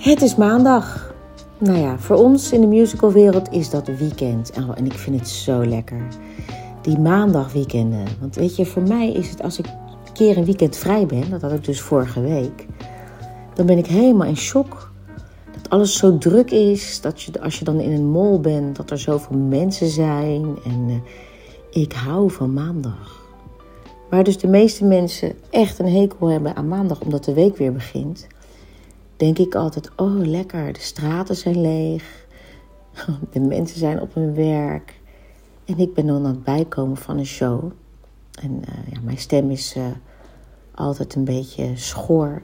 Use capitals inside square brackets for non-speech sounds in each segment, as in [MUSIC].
Het is maandag. Nou ja, voor ons in de musicalwereld is dat weekend. Oh, en ik vind het zo lekker. Die maandagweekenden. Want weet je, voor mij is het als ik een keer een weekend vrij ben, dat had ik dus vorige week, dan ben ik helemaal in shock. Dat alles zo druk is. Dat je, als je dan in een mall bent, dat er zoveel mensen zijn. En uh, ik hou van maandag. Waar dus de meeste mensen echt een hekel hebben aan maandag, omdat de week weer begint denk ik altijd: oh lekker, de straten zijn leeg, [LAUGHS] de mensen zijn op hun werk. En ik ben dan aan het bijkomen van een show. En uh, ja, mijn stem is uh, altijd een beetje schor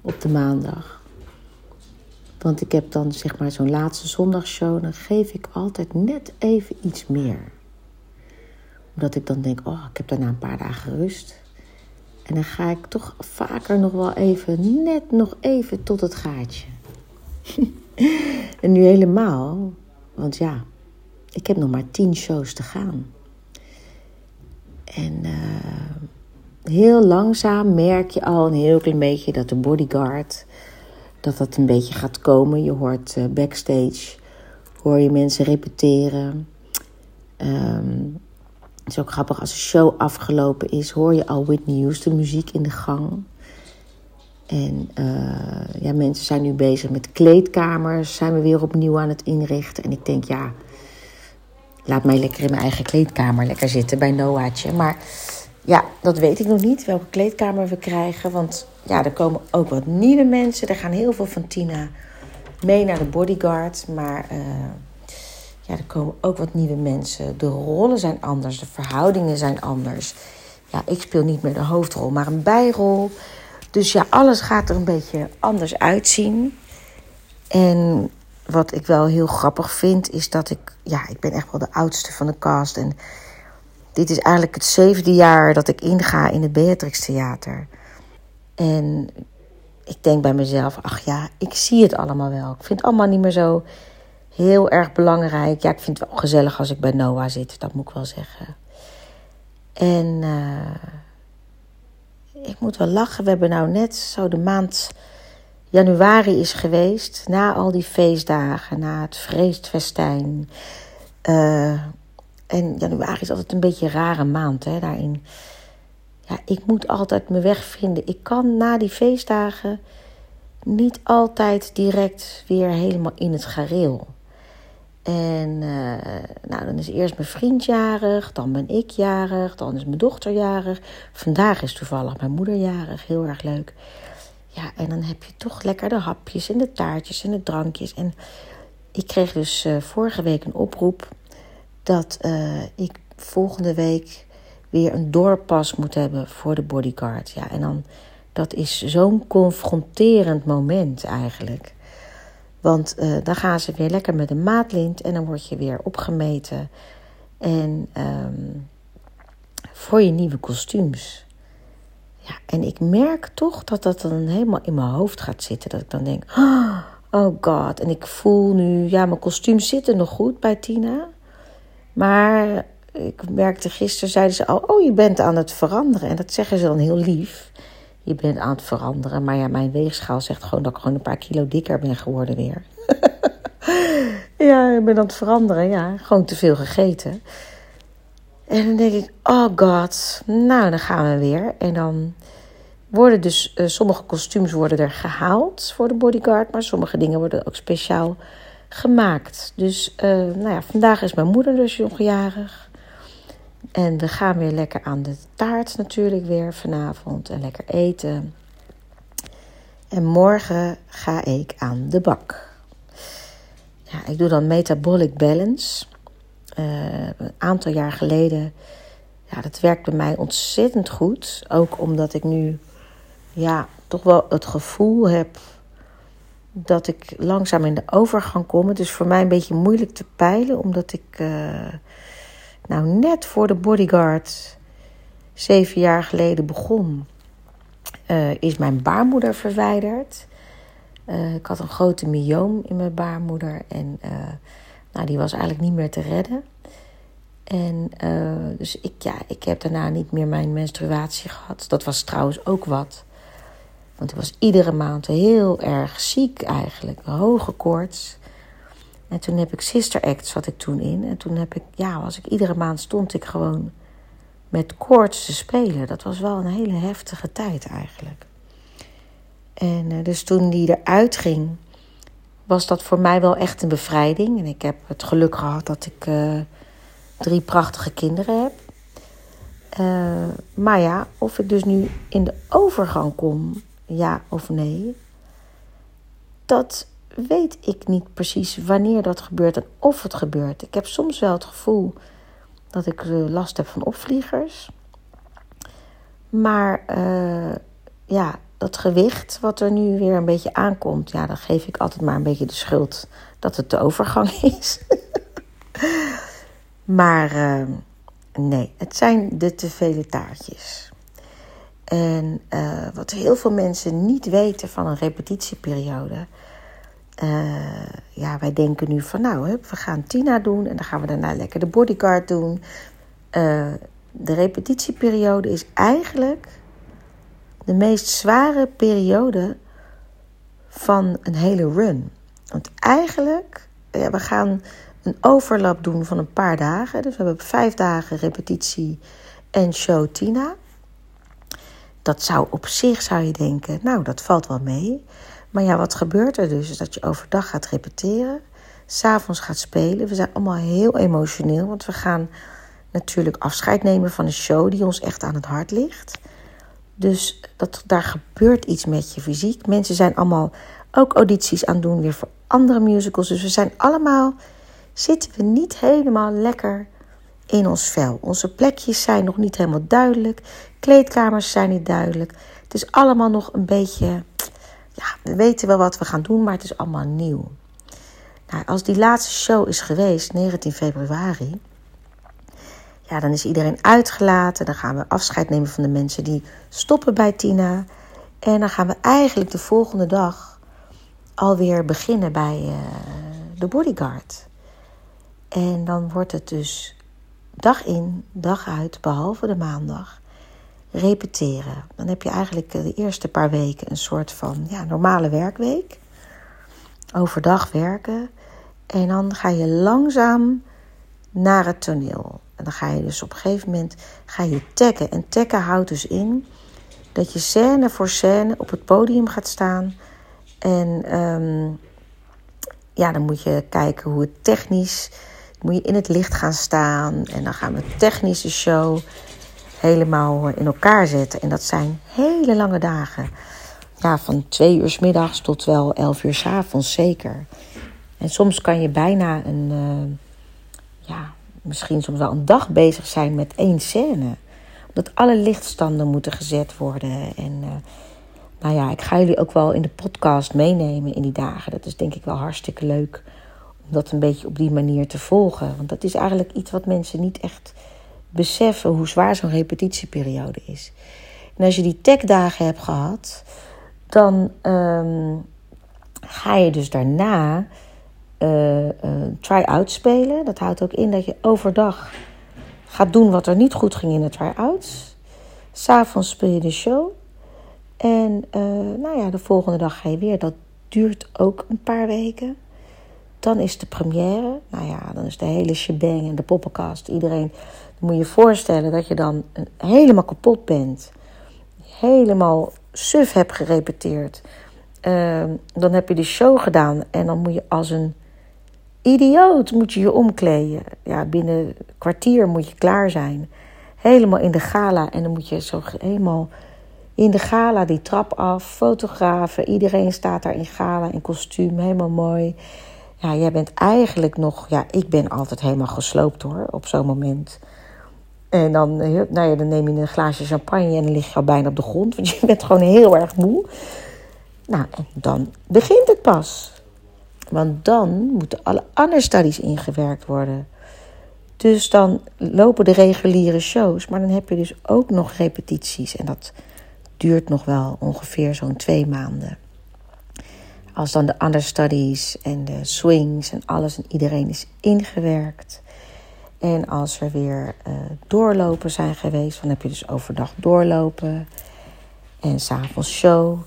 op de maandag. Want ik heb dan zeg maar zo'n laatste zondagshow. Dan geef ik altijd net even iets meer. Omdat ik dan denk, oh, ik heb daarna een paar dagen rust. En dan ga ik toch vaker nog wel even, net nog even tot het gaatje. [LAUGHS] en nu helemaal, want ja, ik heb nog maar tien shows te gaan. En uh, heel langzaam merk je al een heel klein beetje dat de bodyguard, dat dat een beetje gaat komen. Je hoort uh, backstage, hoor je mensen repeteren. Um, het is ook grappig, als de show afgelopen is, hoor je al Whitney Houston muziek in de gang. En uh, ja, mensen zijn nu bezig met kleedkamers, zijn we weer opnieuw aan het inrichten. En ik denk, ja, laat mij lekker in mijn eigen kleedkamer lekker zitten bij Noah'tje. Maar ja, dat weet ik nog niet, welke kleedkamer we krijgen. Want ja, er komen ook wat nieuwe mensen. Er gaan heel veel van Tina mee naar de bodyguard. Maar... Uh, ja, er komen ook wat nieuwe mensen. De rollen zijn anders, de verhoudingen zijn anders. Ja, ik speel niet meer de hoofdrol, maar een bijrol. Dus ja, alles gaat er een beetje anders uitzien. En wat ik wel heel grappig vind, is dat ik... Ja, ik ben echt wel de oudste van de cast. En dit is eigenlijk het zevende jaar dat ik inga in het Beatrix Theater. En ik denk bij mezelf, ach ja, ik zie het allemaal wel. Ik vind het allemaal niet meer zo heel erg belangrijk. Ja, ik vind het wel gezellig als ik bij Noah zit, dat moet ik wel zeggen. En uh, ik moet wel lachen. We hebben nou net zo de maand januari is geweest. Na al die feestdagen, na het vreestfestijn. Uh, en januari is altijd een beetje een rare maand hè, daarin. Ja, ik moet altijd mijn weg vinden. Ik kan na die feestdagen niet altijd direct weer helemaal in het gareel. En uh, nou, dan is eerst mijn vriend jarig, dan ben ik jarig, dan is mijn dochter jarig. Vandaag is toevallig mijn moeder jarig, heel erg leuk. Ja, en dan heb je toch lekker de hapjes en de taartjes en de drankjes. En ik kreeg dus uh, vorige week een oproep dat uh, ik volgende week weer een doorpas moet hebben voor de bodyguard. Ja, en dan, dat is zo'n confronterend moment eigenlijk. Want uh, dan gaan ze weer lekker met een maatlint en dan word je weer opgemeten. En um, voor je nieuwe kostuums. Ja, en ik merk toch dat dat dan helemaal in mijn hoofd gaat zitten. Dat ik dan denk, oh god. En ik voel nu, ja, mijn kostuums zitten nog goed bij Tina. Maar ik merkte gisteren, zeiden ze al, oh je bent aan het veranderen. En dat zeggen ze dan heel lief je bent aan het veranderen. Maar ja, mijn weegschaal zegt gewoon dat ik gewoon een paar kilo dikker ben geworden weer. [LAUGHS] ja, ik ben aan het veranderen, ja. Gewoon te veel gegeten. En dan denk ik, oh god, nou dan gaan we weer. En dan worden dus, uh, sommige kostuums worden er gehaald voor de bodyguard. Maar sommige dingen worden ook speciaal gemaakt. Dus uh, nou ja, vandaag is mijn moeder dus jongjarig. En we gaan weer lekker aan de taart natuurlijk weer vanavond en lekker eten. En morgen ga ik aan de bak. Ja, ik doe dan metabolic balance. Uh, een aantal jaar geleden. Ja, dat werkt bij mij ontzettend goed. Ook omdat ik nu ja, toch wel het gevoel heb dat ik langzaam in de overgang kom. Het is voor mij een beetje moeilijk te peilen, omdat ik. Uh, nou net voor de bodyguard zeven jaar geleden begon, uh, is mijn baarmoeder verwijderd. Uh, ik had een grote myoom in mijn baarmoeder en uh, nou, die was eigenlijk niet meer te redden. En dus ik, ja, ik heb daarna niet meer mijn menstruatie gehad. Dat was trouwens ook wat. Want ik was iedere maand heel erg ziek eigenlijk. Hoge koorts. En toen heb ik Sister Act zat ik toen in. En toen heb ik, ja, was ik iedere maand stond ik gewoon met koorts te spelen. Dat was wel een hele heftige tijd eigenlijk. En uh, dus toen die eruit ging, was dat voor mij wel echt een bevrijding. En ik heb het geluk gehad dat ik uh, drie prachtige kinderen heb. Uh, maar ja, of ik dus nu in de overgang kom, ja of nee, dat weet ik niet precies wanneer dat gebeurt en of het gebeurt. Ik heb soms wel het gevoel dat ik last heb van opvliegers. Maar uh, ja, dat gewicht wat er nu weer een beetje aankomt, ja, dan geef ik altijd maar een beetje de schuld dat het de overgang [LAUGHS] is. maar uh, nee, het zijn de te vele taartjes. En wat heel veel mensen niet weten van een repetitieperiode. Uh, ja, wij denken nu van nou, we gaan Tina doen en dan gaan we daarna lekker de bodyguard doen. de repetitieperiode is eigenlijk de meest zware periode van een hele run. Want eigenlijk, ja, we gaan een overlap doen van een paar dagen. Dus we hebben vijf dagen repetitie en show Tina. Dat zou op zich, zou je denken, nou, dat valt wel mee. Maar ja, wat gebeurt er dus? Is dat je overdag gaat repeteren, s'avonds gaat spelen. We zijn allemaal heel emotioneel, want we gaan natuurlijk afscheid nemen van een show die ons echt aan het hart ligt. Dus dat, daar gebeurt iets met je fysiek. Mensen zijn allemaal ook audities aan het doen weer voor andere musicals. Dus we zijn allemaal, zitten we niet helemaal lekker in ons vel. Onze plekjes zijn nog niet helemaal duidelijk. Kleedkamers zijn niet duidelijk. Het is allemaal nog een beetje, ja, we weten wel wat we gaan doen, maar het is allemaal nieuw. Nou, als die laatste show is geweest, 19 februari, ja, dan is iedereen uitgelaten. Dan gaan we afscheid nemen van de mensen die stoppen bij Tina. En dan gaan we eigenlijk de volgende dag alweer beginnen bij uh, de bodyguard. En dan wordt het dus dag in, dag uit, behalve de maandag, repeteren. Dan heb je eigenlijk de eerste paar weken een soort van ja, normale werkweek. Overdag werken. En dan ga je langzaam naar het toneel. En dan ga je dus op een gegeven moment ga je taggen. En taggen houdt dus in dat je scène voor scène op het podium gaat staan. En um, ja, dan moet je kijken hoe het technisch. Moet je in het licht gaan staan. En dan gaan we technische show helemaal in elkaar zetten. En dat zijn hele lange dagen. Ja, van twee uur s middags tot wel elf uur s avonds zeker. En soms kan je bijna een, uh, ja, misschien soms wel een dag bezig zijn met één scène. Omdat alle lichtstanden moeten gezet worden. En uh, nou ja, ik ga jullie ook wel in de podcast meenemen in die dagen. Dat is denk ik wel hartstikke leuk om dat een beetje op die manier te volgen. Want dat is eigenlijk iets wat mensen niet echt beseffen hoe zwaar zo'n repetitieperiode is. En als je die techdagen hebt gehad, dan um, ga je dus daarna uh, uh, try-out spelen. Dat houdt ook in dat je overdag gaat doen wat er niet goed ging in de try-outs. S'avonds speel je de show. En uh, nou ja, de volgende dag ga je weer. Dat duurt ook een paar weken. Dan is de première. Nou ja, dan is de hele shebang en de poppenkast. Iedereen, moet je je voorstellen dat je dan helemaal kapot bent. Helemaal suf hebt gerepeteerd. Uh, dan heb je de show gedaan en dan moet je als een idioot moet je je omkleden. Ja, binnen een kwartier moet je klaar zijn. Helemaal in de gala. En dan moet je zo helemaal in de gala die trap af. Fotografen. Iedereen staat daar in gala, in kostuum. Helemaal mooi. Ja, jij bent eigenlijk nog... Ja, ik ben altijd helemaal gesloopt hoor, op zo'n moment. En dan, nou ja, dan neem je een glaasje champagne en dan lig je al bijna op de grond. Want je bent gewoon heel erg moe. Nou, en dan begint het pas. Want dan moeten alle understudies ingewerkt worden. Dus dan lopen de reguliere shows, maar dan heb je dus ook nog repetities. En dat duurt nog wel ongeveer zo'n twee maanden. Als dan de understudies en de swings en alles en iedereen is ingewerkt. En als er weer uh, doorlopen zijn geweest, dan heb je dus overdag doorlopen. En s'avonds show.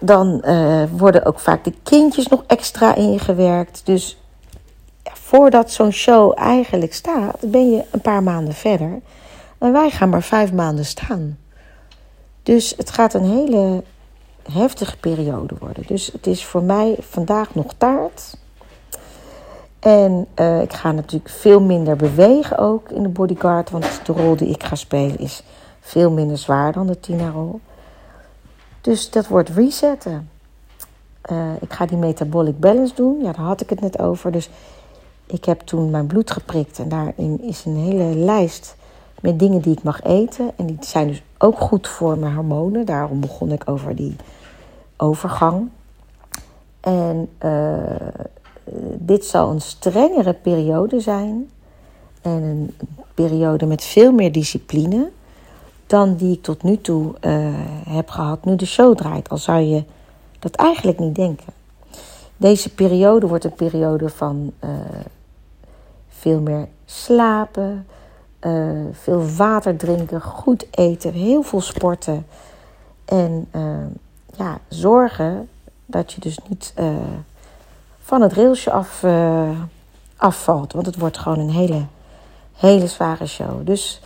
dan uh, worden ook vaak de kindjes nog extra ingewerkt. Dus ja, voordat zo'n show eigenlijk staat, ben je een paar maanden verder. En wij gaan maar vijf maanden staan. Dus het gaat een hele heftige periode worden. Dus het is voor mij vandaag nog taart. En uh, ik ga natuurlijk veel minder bewegen ook in de bodyguard. Want de rol die ik ga spelen is veel minder zwaar dan de Tina-rol. Dus dat wordt resetten. Uh, ik ga die metabolic balance doen. Ja, daar had ik het net over. Dus ik heb toen mijn bloed geprikt. En daarin is een hele lijst met dingen die ik mag eten. En die zijn dus ook goed voor mijn hormonen. Daarom begon ik over die overgang. En uh, dit zal een strengere periode zijn. En een periode met veel meer discipline dan die ik tot nu toe uh, heb gehad nu de show draait. Al zou je dat eigenlijk niet denken. Deze periode wordt een periode van uh, veel meer slapen, uh, veel water drinken, goed eten, heel veel sporten. En ja, zorgen dat je dus niet van het railsje af, afvalt. Want het wordt gewoon een hele, hele zware show. Dus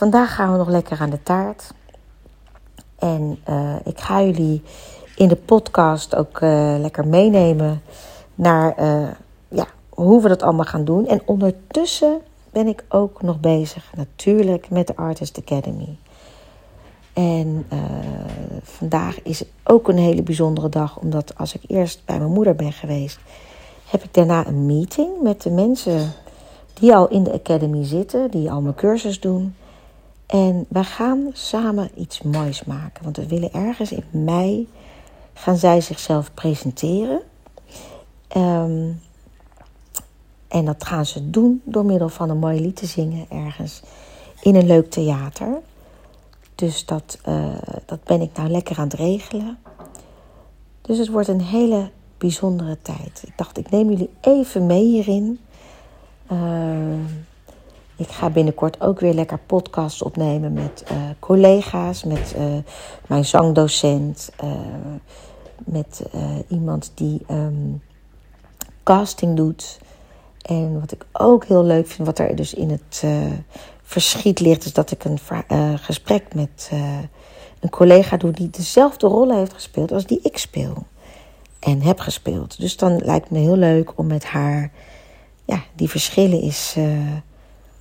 Vandaag gaan we nog lekker aan de taart. En ik ga jullie in de podcast ook lekker meenemen naar ja, hoe we dat allemaal gaan doen. En ondertussen ben ik ook nog bezig natuurlijk met de Artist Academy. En vandaag is ook een hele bijzondere dag, omdat als ik eerst bij mijn moeder ben geweest, heb ik daarna een meeting met de mensen die al in de Academy zitten, die al mijn cursus doen. En we gaan samen iets moois maken. Want we willen ergens in mei gaan zij zichzelf presenteren. Um, en dat gaan ze doen door middel van een mooi lied te zingen ergens in een leuk theater. Dus dat, uh, dat ben ik nou lekker aan het regelen. Dus het wordt een hele bijzondere tijd. Ik dacht, ik neem jullie even mee hierin. Uh, ik ga binnenkort ook weer lekker podcasts opnemen met uh, collega's, met mijn zangdocent, met iemand die um, casting doet. En wat ik ook heel leuk vind, wat er dus in het verschiet ligt, is dat ik een gesprek met een collega doe die dezelfde rollen heeft gespeeld als die ik speel en heb gespeeld. Dus dan lijkt het me heel leuk om met haar ja, die verschillen is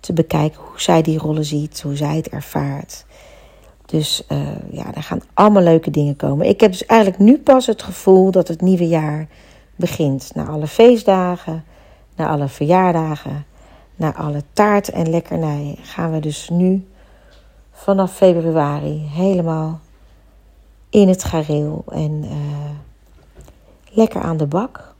te bekijken hoe zij die rollen ziet, hoe zij het ervaart. Dus ja, er gaan allemaal leuke dingen komen. Ik heb dus eigenlijk nu pas het gevoel dat het nieuwe jaar begint. Na alle feestdagen, na alle verjaardagen, na alle taart en lekkernijen gaan we dus nu vanaf februari helemaal in het gareel en uh, lekker aan de bak.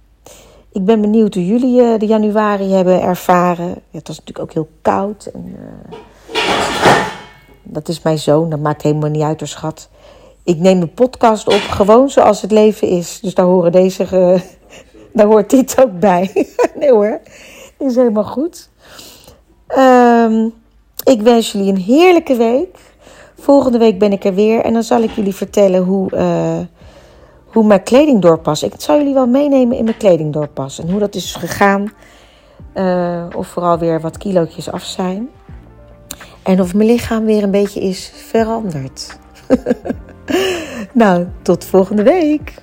Ik ben benieuwd hoe jullie uh, de januari hebben ervaren. Het was natuurlijk ook heel koud. En, uh, dat is mijn zoon, dat maakt helemaal niet uit, schat. Ik neem de podcast op gewoon zoals het leven is. Dus daar, horen deze, daar hoort dit ook bij. [LAUGHS] nee hoor, is helemaal goed. Um, ik wens jullie een heerlijke week. Volgende week ben ik er weer en dan zal ik jullie vertellen hoe hoe mijn kledingdoorpas. Ik zal jullie wel meenemen in mijn kledingdoorpas. En hoe dat is gegaan. Uh, of vooral weer wat kilootjes af zijn. En of mijn lichaam weer een beetje is veranderd. [LAUGHS] nou, tot volgende week.